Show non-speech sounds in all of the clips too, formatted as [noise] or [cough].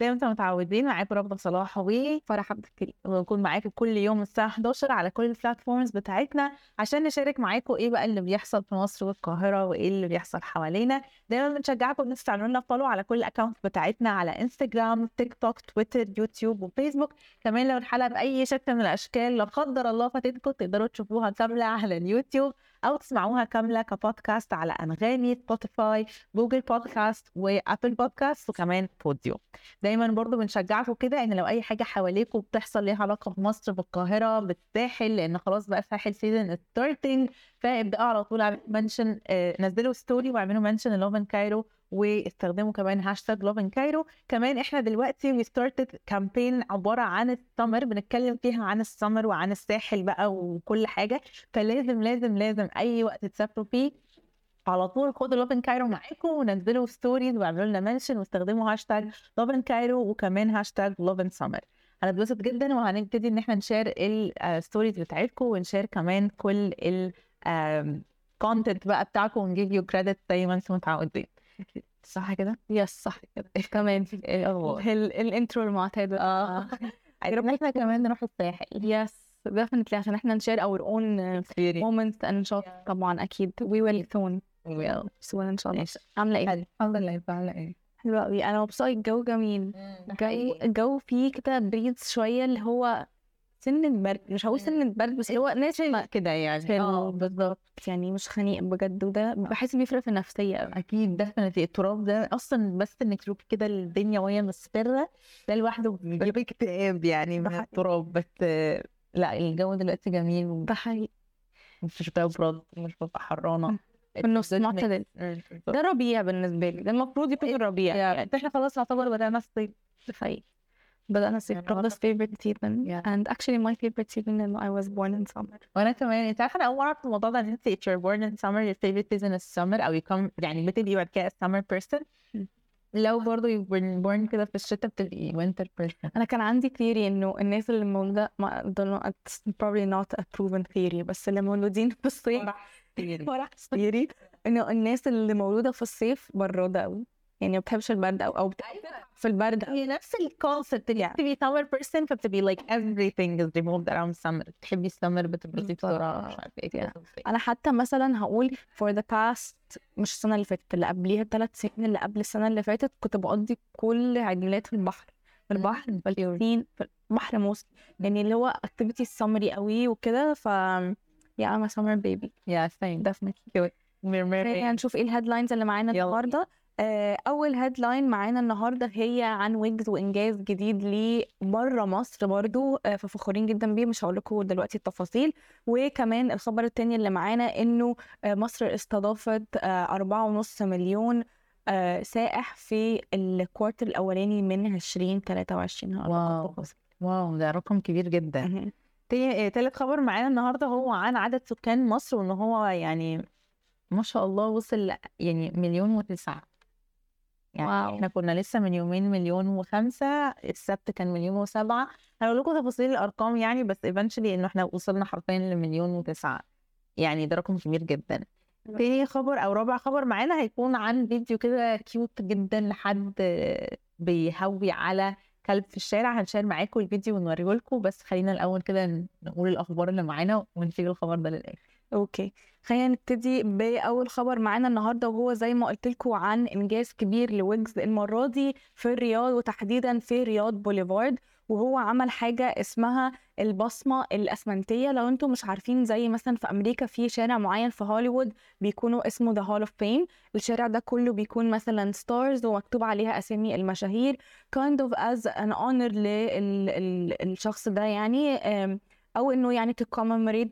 زي ما أنتم متعودين معاكم رغدة صلاح وفرح عبد الكريم. ونكون معاكم كل يوم الساعة 11 على كل ال platforms بتاعتنا عشان نشارك معاكم إيه بقى اللي بيحصل في مصر والقاهرة وإيه اللي بيحصل حوالينا. دايما بنشجعكم إن تعملوا لنا follow على كل ال accounts بتاعتنا على انستجرام تيك توك تويتر يوتيوب وفيسبوك كمان لو الحلقة بأي شكل من الأشكال لا قدر الله فاتتكم تقدروا تشوفوها كاملة على اليوتيوب. أو تسمعوها كاملة كبودكاست على أنغامي سبوتيفاي جوجل بودكاست وأبل بودكاست وكمان بوديو دايما برضو بنشجعكم كده إن لو أي حاجة حواليكم بتحصل ليها علاقة بمصر بالقاهرة بالساحل لأن خلاص بقى ساحل season starting فابدأوا على طول اعملوا mention نزلوا story واعملوا mention Lovin Cairo واستخدموا كمان hashtag Lovin Cairo كمان إحنا دلوقتي we started campaign عبارة عن السمر بنتكلم فيها عن السمر وعن الساحل بقى وكل حاجة. فلازم لازم لازم أي وقت تسافروا فيه على طول خدوا Lovin Cairo معاكم ونزلوا stories واعملوا لنا mention واستخدموا hashtag Lovin Cairo وكمان hashtag Lovin Summer هنتبسط جدا وهنبتدي إن إحنا نشير ال stories بتاعتكم ونشير كمان كل ال content بقى بتاعكم و Give you credit زي ما أنتم متعودين. [laughs] صح كده؟ yes صح كده. [laughs] كمان. إيه الأخبار؟ ال- ال intro المعتاد. آه. [laughs] عايزين إحنا كمان نروح الساحل. yes definitely عشان إحنا نشير سيري moments and shots. طبعا أكيد. We will soon. Soon إن شاء الله. عاملة إيه؟ الحمد لله. انت عامله إيه؟ حلوة قوي أنا مبسوطة. الجو جميل. الجو فيه كده بريد شوية اللي هو سن البرد مش هقول سن البرد بس اللي هو ناشف كده يعني. آه. بالظبط يعني مش خنيق بجد وده بحس بيفرق في النفسية قوي أكيد دفنتي التراب ده أصلا بس إنك تشوفي كده الدنيا وهي مصفرة ده لوحده بيجيب اكتئاب يعني من. التراب. بس آه، لا الجو دلوقتي جميل ده حقيقي. مش ببرد مش ببقى حرانة. في النص معتدل. ده ربيع بالنسبة لي. ده المفروض يكون الربيع يعني. إحنا خلاص نعتبر بدأنا الصيف ده حقيقي. بدأنا الصيف يعني Ramadan's favorite season Yeah. and actually my favorite season إنه I was born in summer وأنا كمان انت عارفه أنا اول مره اعرف الموضوع ده ان انت if you're born in summer your favorite season is summer أو you come يعني بتبقي بعد كده summer person. لو برضه you've been born كده في الشتاء بتبقي winter person أنا كان عندي theory إنه الناس اللي مولودة ما know it's probably not a proven theory بس اللي مولودين في الصيف فرح theory إنه الناس اللي مولودة في الصيف برودة أوي يعني ما بتحبش البرد أو أو بتحب في البرد. هي نفس الكونسبت اللي بتبقي summer person فبتبقي like everything is removed around summer. بتحبي السمر بتبردي بسرعة مش عارفة إيه أنا حتى مثلا هقول for the past مش السنة اللي فاتت اللي قبليها الثلاث سنين اللي قبل السنة اللي فاتت كنت بقضي كل عيد ميلاد في البحر. في البحر في البسين في البحر موس يعني اللي هو activity سمري قوي وكده ف يا I'm a summer baby. Yeah same. Definitely. خلينا نشوف إيه ال headlines اللي معانا. النهارده. أول headline معانا النهارده هي عن ويجز وإنجاز جديد ليه بره مصر برضو آه، ففخورين جدا بيه مش هقول لكم دلوقتي التفاصيل. وكمان الخبر التاني اللي معانا إنه آه، مصر استضافت آه، أربعة ونص مليون آه، سائح في ال quarter الأولاني من 2023 هقول لكم wow. Wow ده رقم كبير جدا. تالت خبر معانا النهارده هو عن عدد سكان مصر وإن هو يعني ما شاء الله وصل يعني مليون وتسعة. يعني wow. إحنا كنا لسه من يومين مليون وخمسة السبت كان مليون وسبعة. هقول لكم تفاصيل الأرقام يعني بس eventually إنه إحنا وصلنا حرفيا لمليون وتسعة. يعني ده رقم كبير جدا. تاني خبر أو رابع خبر معانا هيكون عن فيديو كده cute جدا لحد بيهوي على كلب في الشارع. هنشير معاكم الفيديو ونوريه لكم بس خلينا الأول كده نقول الأخبار اللي معانا ونسيب الخبر ده للآخر. okay. خلينا نبتدي بأول خبر معانا النهارده وهو زي ما قلت لكم عن إنجاز كبير لويجز المرة دي في الرياض وتحديدا في رياض بوليفارد. وهو عمل حاجة اسمها البصمة الأسمنتية. لو أنتم مش عارفين زي مثلا في أمريكا في شارع معين في هوليوود بيكونوا اسمه the Hall of Fame الشارع ده كله بيكون مثلا stars ومكتوب عليها أسامي المشاهير. kind of as an honor للشخص ده يعني أو إنه يعني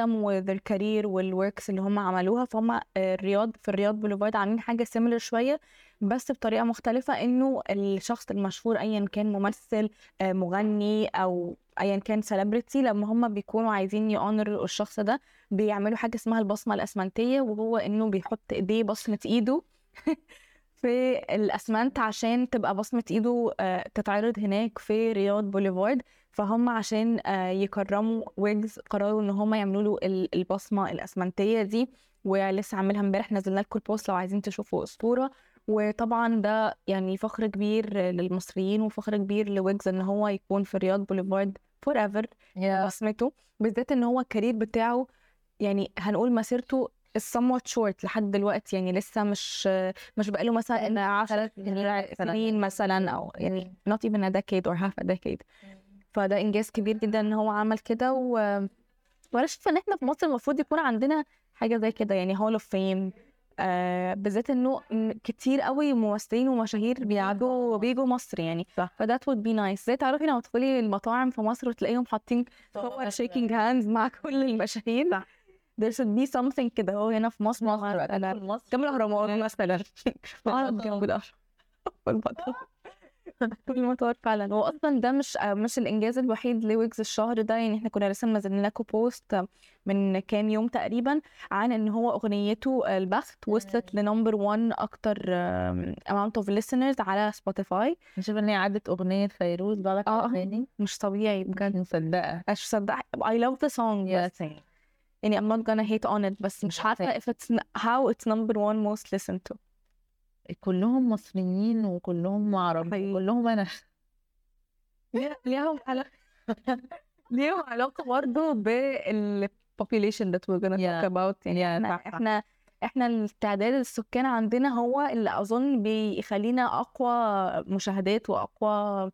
them with their career وال works اللي هم عملوها. فهم آه، الرياض في الرياض بوليفارد عاملين حاجة similar شوية بس بطريقة مختلفة إنه الشخص المشهور ايا كان ممثل آه، مغني أو ايا كان celebrity لما هم بيكونوا عايزين ي honor الشخص ده بيعملوا حاجة اسمها البصمة الأسمنتية وهو إنه بيحط إيديه بصمة إيده. [laughs] في الأسمنت عشان تبقى بصمة إيده آه، تتعرض هناك في رياض بوليفارد فهم عشان آه، يكرموا ويجز قرروا إن هم يعملوا له ال- البصمة الأسمنتية دي ولسه عاملها امبارح نزلنا لكم ال post لو عايزين تشوفوا الصورة وطبعا ده يعني فخر كبير للمصريين وفخر كبير لويجز إن هو يكون في رياض بوليفارد forever بصمته بالذات إن هو ال career بتاعه يعني هنقول مسيرته somewhat short لحد دلوقتي يعني لسه مش مش بقاله مثلا 10 سنين مثلا أو يعني not even a decade or half a decade. فده إنجاز كبير جدا إن هو عمل كده و وأنا شايفة إن إحنا في مصر المفروض يكون عندنا حاجة زي كده يعني Hall of Fame آه بالذات إنه كتير قوي ممثلين ومشاهير بيعدوا بيجوا مصر يعني. ف that would be nice. زي تعرفي لما تدخلي المطاعم في مصر وتلاقيهم حاطين صور shaking hands مع كل المشاهير. صح. There should be something كده. هو هنا في مصر مصر مثلا مصر. [laughs] [laughs] جنب الأهرامات مثلا. اقعد جنب الاهرامات في المطار. [laughs] في المطار فعلا. هو أصلا ده مش مش الإنجاز الوحيد لويجز الشهر ده. يعني إحنا كنا لسه منزلين لكم post من كام يوم تقريبا عن إن هو أغنيته البخت وصلت ل number 1 أكتر amount of listeners على سبوتيفاي نشوف إن هي عدت أغنية فيروز بقى آه. أغاني. مش طبيعي بجد. مصدقة. مش مصدقة. I love the song. بس يعني I'm not gonna hate on it بس مش عارفة if it's how it's number one most listened to كلهم مصريين وكلهم عرب. كلهم أنا ليهم علاقة [laughs] ليهم علاقة برضه بال population that we're gonna Yeah. talk about يعني Yeah. إحنا إحنا التعداد السكان عندنا هو اللي أظن بيخلينا أقوى مشاهدات وأقوى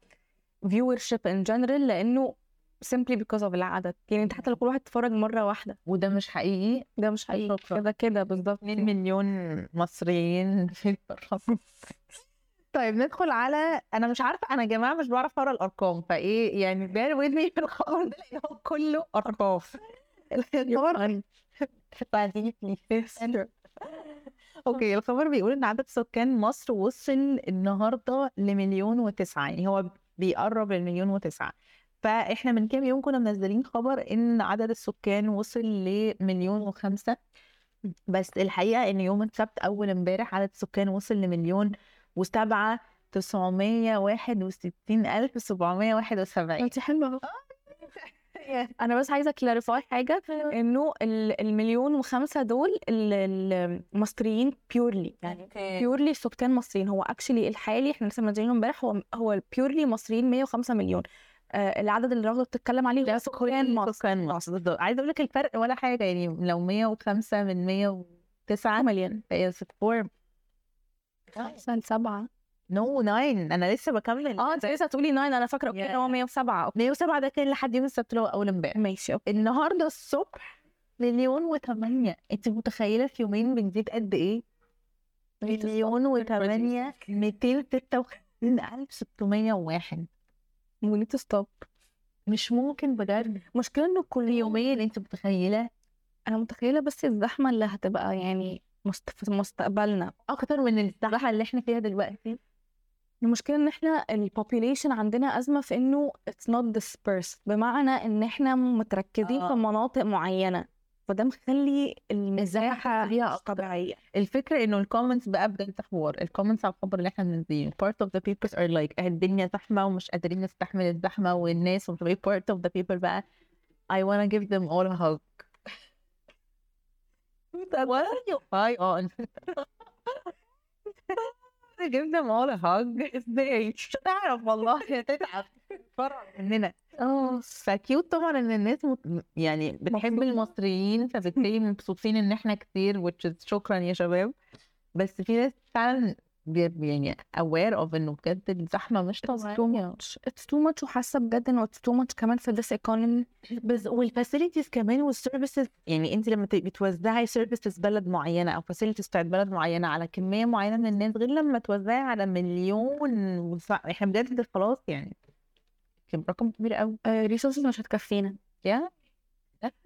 viewership in general لأنه simply because of العدد. يعني انت حتى لو كل واحد اتفرج مرة واحدة. وده مش حقيقي ده مش حقيقي. كده كده بالظبط 2 مليون مصريين [laughs] في طيب ندخل على أنا مش عارفة أنا يا جماعة مش بعرف أقرأ الأرقام فإيه يعني bear with me في الخبر ده لأن هو كله أرقام. [laughs] الخبر. [laughs] Okay الخبر بيقول إن عدد سكان مصر وصل النهارده لمليون وتسعة. يعني هو بيقرب للمليون وتسعة. فإحنا من كام يوم كنا منزلين خبر إن عدد السكان وصل لمليون وخمسة. بس الحقيقة إن يوم السبت أول امبارح عدد السكان وصل لمليون وسبعة تسعمية واحد وستين ألف سبعمية واحد وسبعين. انت حلوة [laughs] أنا بس عايزة clarify حاجة [laughs] إنه ال- المليون وخمسة دول ال- المصريين purely يعني purely سكان مصريين. هو actually الحالي إحنا لسه منزلينه امبارح هو هو purely مصريين 105 مليون. آه، العدد اللي رغده بتتكلم عليه ده سكان إيه، مصر. سكان مصر بالظبط عايزة أقول لك الفرق ولا حاجة يعني لو 105 من 109 مليون. هي 4 خمسة لسبعة no no, 9 أنا لسه بكمل. آه أنت لسه تقولي 9 أنا فاكرة okay هو 107 107 ده كان لحد يوم السبت اللي هو أول امبارح. ماشي okay. النهارده الصبح مليون و8 أنت متخيلة في يومين بنزيد قد إيه؟ مليون و8 256601 we need to stop مش ممكن بجد. مشكلة إنه كل يومية اللي أنت متخيلة أنا متخيلة بس الزحمة اللي هتبقى يعني في مستقبلنا. أكتر من الزحمة اللي إحنا فيها دلوقتي. المشكلة إن إحنا ال population عندنا أزمة في إنه it's not dispersed. بمعنى إن إحنا متركزين آه. في مناطق معينة. فده مخلي المساحة فيها. طبيعية. الفكرة إنه ال comments بقى بجد حوار. ال comments على الخبر اللي إحنا منزلينه part of the people are like الدنيا زحمة ومش قادرين نستحمل الزحمة والناس وبتبقى part of the people بقى I wanna give them all a hug. [laughs] What? are you high on? I [laughs] give them all a hug. [laughs] إزاي؟ مش هتعرف والله. هتتعب فرع مننا. آه ف cute طبعا إن الناس مت... يعني بتحب مبسوطة. المصريين فبالتالي مبسوطين إن إحنا كتير which is شكرا يا شباب بس في ناس فعلا. يعني aware of إنه بجد الزحمة مش much it's too much وحاسة بجد إنه it's too much كمان في this economy بس وال facilities كمان وال services يعني انت لما تبقي توزعي services بلد معينة أو facilities بتاعت بلد معينة على كمية معينة من الناس غير لما توزعي على مليون. إحنا بجد خلاص يعني كان رقم كبير قوي resources مش هتكفينا. Yeah?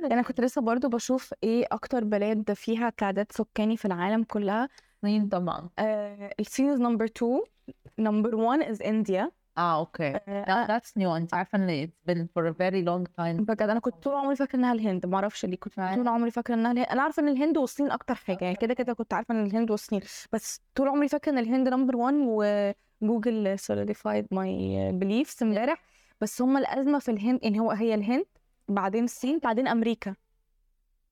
أنا كنت لسه برضو بشوف إيه أكتر بلاد فيها تعداد سكاني في العالم كلها. الصين طبعا؟ الصين is number two. Number one is India. آه okay. آه، that's new. أنت عارفة إن it's been for a very long time. بجد أنا كنت طول عمري فاكرة إنها الهند. ما أعرفش ليه كنت طول عمري فاكرة إنها الهند. أنا عارفة إن الهند والصين أكتر حاجة. يعني كده كده كنت عارفة إن الهند والصين. بس طول عمري فاكرة إن الهند number 1 وجوجل solidified my beliefs. امبارح بس هم الأزمة في الهند يعني هو هي الهند بعدين الصين بعدين أمريكا.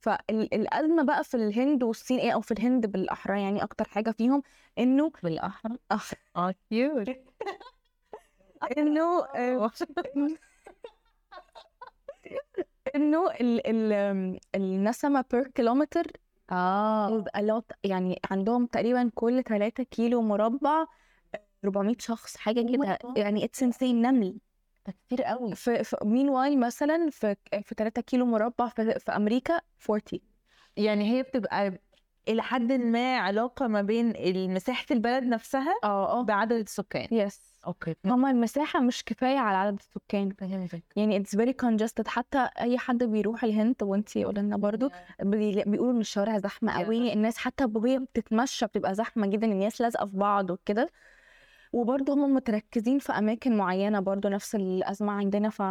فالازمه بقى في الهند والصين إيه أو في الهند بالأحرى يعني أكتر حاجة فيهم إنه بالأحرى؟ آه، آه cute إنه [laughs] آه، إنه ال ال النسمة per كيلومتر آه. يعني عندهم تقريبا كل 3 كيلو مربع 400 شخص حاجة Oh كده. يعني it's insane نمل. كتير قوي. في, في meanwhile مثلا في في 3 كيلو مربع في, في أمريكا 40 يعني هي بتبقى إلى حد ما علاقة ما بين مساحه البلد نفسها آه آه. بعدد السكان. yes okay. هما المساحة مش كفاية على عدد السكان. فهمتك. يعني it's very congested. حتى أي حد بيروح الهند وانتي قولي لنا برضو بي- بيقولوا إن الشوارع زحمة قوي. الناس حتى وهي بتتمشى بتبقى زحمة جدا. الناس لازقة في بعض وكده. وبرضه هم متركزين في أماكن معينة برضه نفس الأزمة عندنا ف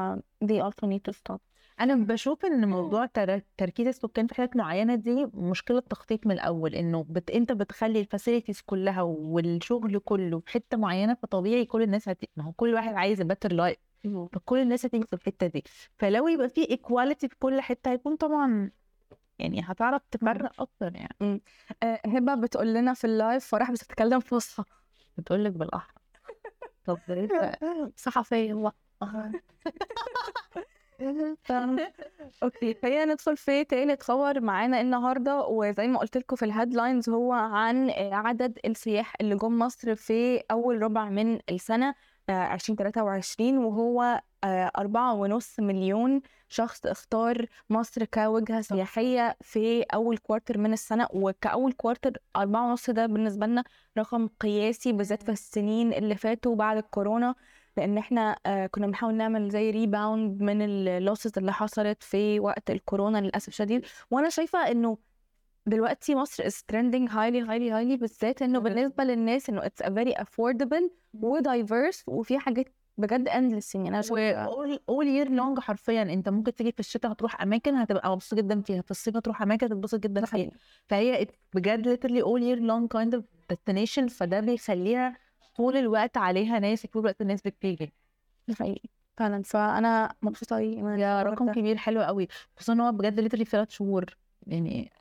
they also need to stop. أنا بشوف إن موضوع تر- تركيز السكان في حتت معينة دي مشكلة تخطيط من الأول إنه بت... أنت بتخلي ال facilities كلها والشغل كله في حتة معينة فطبيعي كل الناس هت... ما هو كل واحد عايز better life فكل الناس هتيجي في الحتة دي. فلو يبقى في equality في كل حتة هيكون طبعا يعني هتعرف تفرق أكتر يعني. هبة بتقول لنا في ال live فرح بتتكلم فصحى. بتقول لك بالاحرى طب ده؟ [laughs] صحفية والله [laughs] okay خلينا ندخل في تالت خبر معانا النهارده. وزي ما قلت لكم في ال headlines هو عن عدد السياح اللي جم مصر في أول ربع من السنة. 2023 وهو آه، أربعة ونص مليون شخص اختار مصر كوجهة سياحية في أول quarter من السنة. وكأول quarter أربعة ونص ده بالنسبة لنا رقم قياسي بالذات في السنين اللي فاتوا بعد الكورونا لأن إحنا آه، كنا بنحاول نعمل زي rebound من ال losses اللي حصلت في وقت الكورونا للأسف شديد وأنا شايفة إنه دلوقتي مصر is trending highly highly highly بالذات إنه بالنسبة للناس إنه it's a very affordable و diverse وفي حاجات بجد endless يعني. أنا شايفة all year long حرفيا أنت ممكن تيجي في الشتاء هتروح أماكن هتبقى مبسوط جدا فيها في الصيف هتروح أماكن هتتبسط جدا فيها. فهي بجد literally all year long kind of destination فده بيخليها طول الوقت عليها ناس طول الوقت الناس بتيجي. حقيقي فعلا. فأنا مبسوطة قوي يا رقم. كبير حلو قوي خصوصا إن هو بجد literally في ثلاث شهور. يعني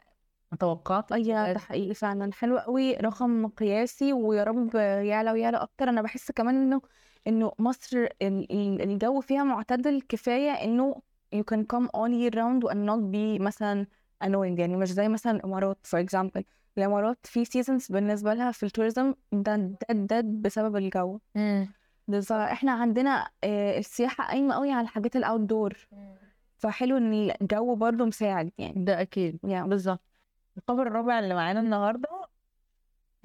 توقعت. اي ده حقيقي فعلا حلو قوي رقم قياسي ويا رب يعلى ويعلى أكتر. أنا بحس كمان إنه إنه مصر ال- ال- الجو فيها معتدل كفاية إنه you can come all year round and not be مثلا annoying. يعني مش زي مثلا الإمارات for example. الإمارات في seasons بالنسبة لها في ال tourism ده ده ده بسبب الجو. فاحنا عندنا آه، السياحة قايمة قوي على الحاجات ال outdoor فحلو إن الجو برضه مساعد يعني. ده أكيد. يعني بالظبط. الخبر الرابع اللي معانا النهارده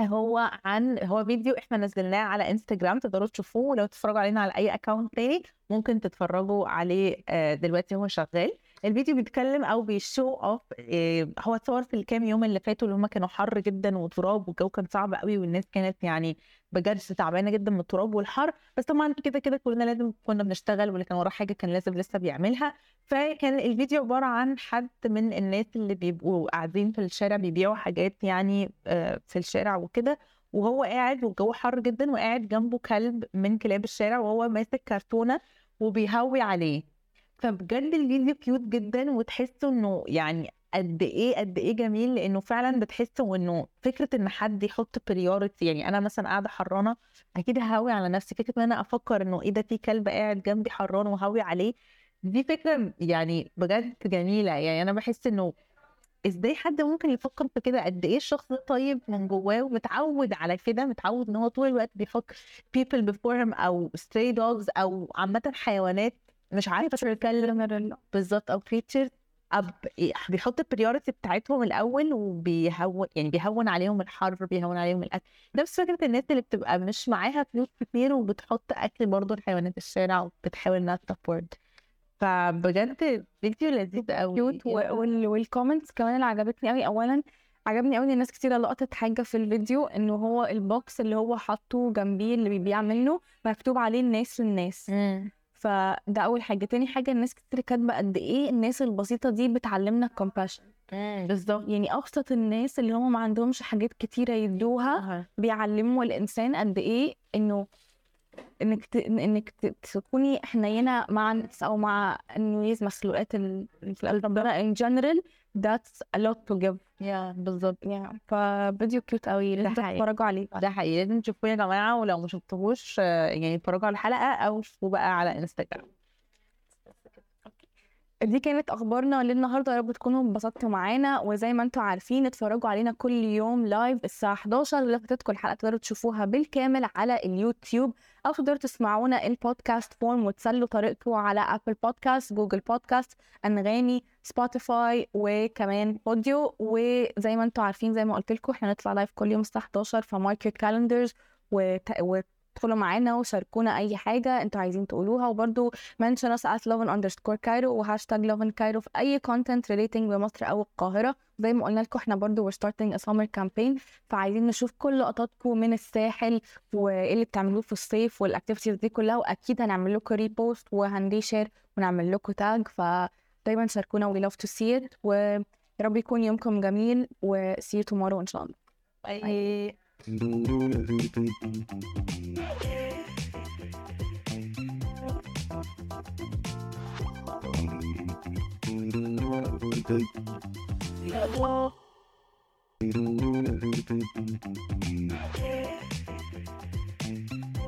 هو عن هو فيديو إحنا نزلناه على انستجرام تقدروا تشوفوه ولو تتفرجوا علينا على أي account تاني ممكن تتفرجوا عليه آه، دلوقتي هو شغال. الفيديو بيتكلم أو بي show off هو اتصور في الكام يوم اللي فاتوا اللي هم كانوا حر جدا وتراب والجو كان صعب قوي والناس كانت يعني بجد تعبانة جدا من التراب والحر. بس طبعا كده كده كلنا لازم كنا بنشتغل واللي كان وراه حاجة كان لازم لسه بيعملها. فكان الفيديو عبارة عن حد من الناس اللي بيبقوا قاعدين في الشارع بيبيعوا حاجات يعني آه، في الشارع وكده وهو قاعد والجو حر جدا وقاعد جنبه كلب من كلاب الشارع وهو ماسك كرتونة وبيهوي عليه. فبجد الفيديو cute جدا وتحسوا إنه يعني قد إيه قد إيه جميل لإنه فعلا بتحسوا إنه فكرة إن حد يحط priority يعني أنا مثلا قاعدة حرانة أكيد ههوي على نفسي فكرة إن أنا أفكر إنه إيه ده في كلب قاعد جنبي حران وهوي عليه. دي فكرة يعني بجد جميلة. يعني أنا بحس إنه إزاي حد ممكن يفكر في كده؟ قد إيه الشخص طيب من جواه؟ ومتعود على كده متعود إن هو طول الوقت بيحط people before him أو stray dogs أو عامة حيوانات. مش عارفة تتكلم بالظبط أو creatures أب بيحط ال priority بتاعتهم الأول وبيهون يعني بيهون عليهم الحر بيهون عليهم الأكل. نفس فكرة الناس اللي بتبقى مش معاها فلوس كتير وبتحط أكل برضه لحيوانات الشارع وبتحاول إنها ت support فبجد فيديو لذيذ قوي cute وال comments كمان اللي عجبتني قوي اولا عجبني قوي إن الناس كتير لقطت حاجة في الفيديو انه هو ال box اللي هو حاطه جنبيه اللي بيبيع منه مكتوب عليه الناس للناس فده أول حاجة. تاني حاجة الناس كتير كاتبة قد إيه الناس البسيطة دي بتعلمنا ال compassion بالظبط. يعني أبسط الناس اللي هم ما عندهمش حاجات كتيرة يدوها بيعلموا الإنسان قد إيه إنه إنك ت... إنك ت... تكوني حنينة مع الناس أو مع الناس مخلوقات ال- في قلب ربنا in general that's a lot to give. يا بالظبط. Yeah. ففيديو cute قوي لازم. تتفرجوا عليه. ده حقيقي. لازم تشوفوه يا جماعة ولو ما شفتوهوش آه، يعني اتفرجوا على الحلقة أو شوفوه بقى على انستجرام دي كانت أخبارنا للنهاردة يا رب تكونوا انبسطتوا معانا. وزي ما أنتم عارفين اتفرجوا علينا كل يوم live الساعة 11 لو فاتتكم الحلقة تقدروا تشوفوها بالكامل على اليوتيوب أو تقدروا تسمعونا ال podcast form وتسلوا طريقكم على Apple Podcasts Google Podcasts Anghami Spotify وكمان Podeo وزي ما أنتم عارفين زي ما قلت لكم إحنا نطلع live كل يوم الساعة 11 ف mark your calendars وت... وادخلوا معانا وشاركونا أي حاجة أنتوا عايزين تقولوها. وبرده mention us at lovin underscore Cairo و hashtag lovin Cairo في أي content relating بمصر أو القاهرة. زي ما قلنا لكم إحنا برضو we're starting a summer campaign فعايزين نشوف كل لقطاتكم من الساحل وإيه اللي بتعملوه في الصيف وال activities دي كلها. وأكيد هنعمل لكم repost وهن reshare ونعمل لكم tag فدايما شاركونا. we love to see it. ويا رب يكون يومكم جميل و see you tomorrow إن شاء الله. bye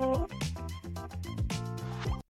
Oh.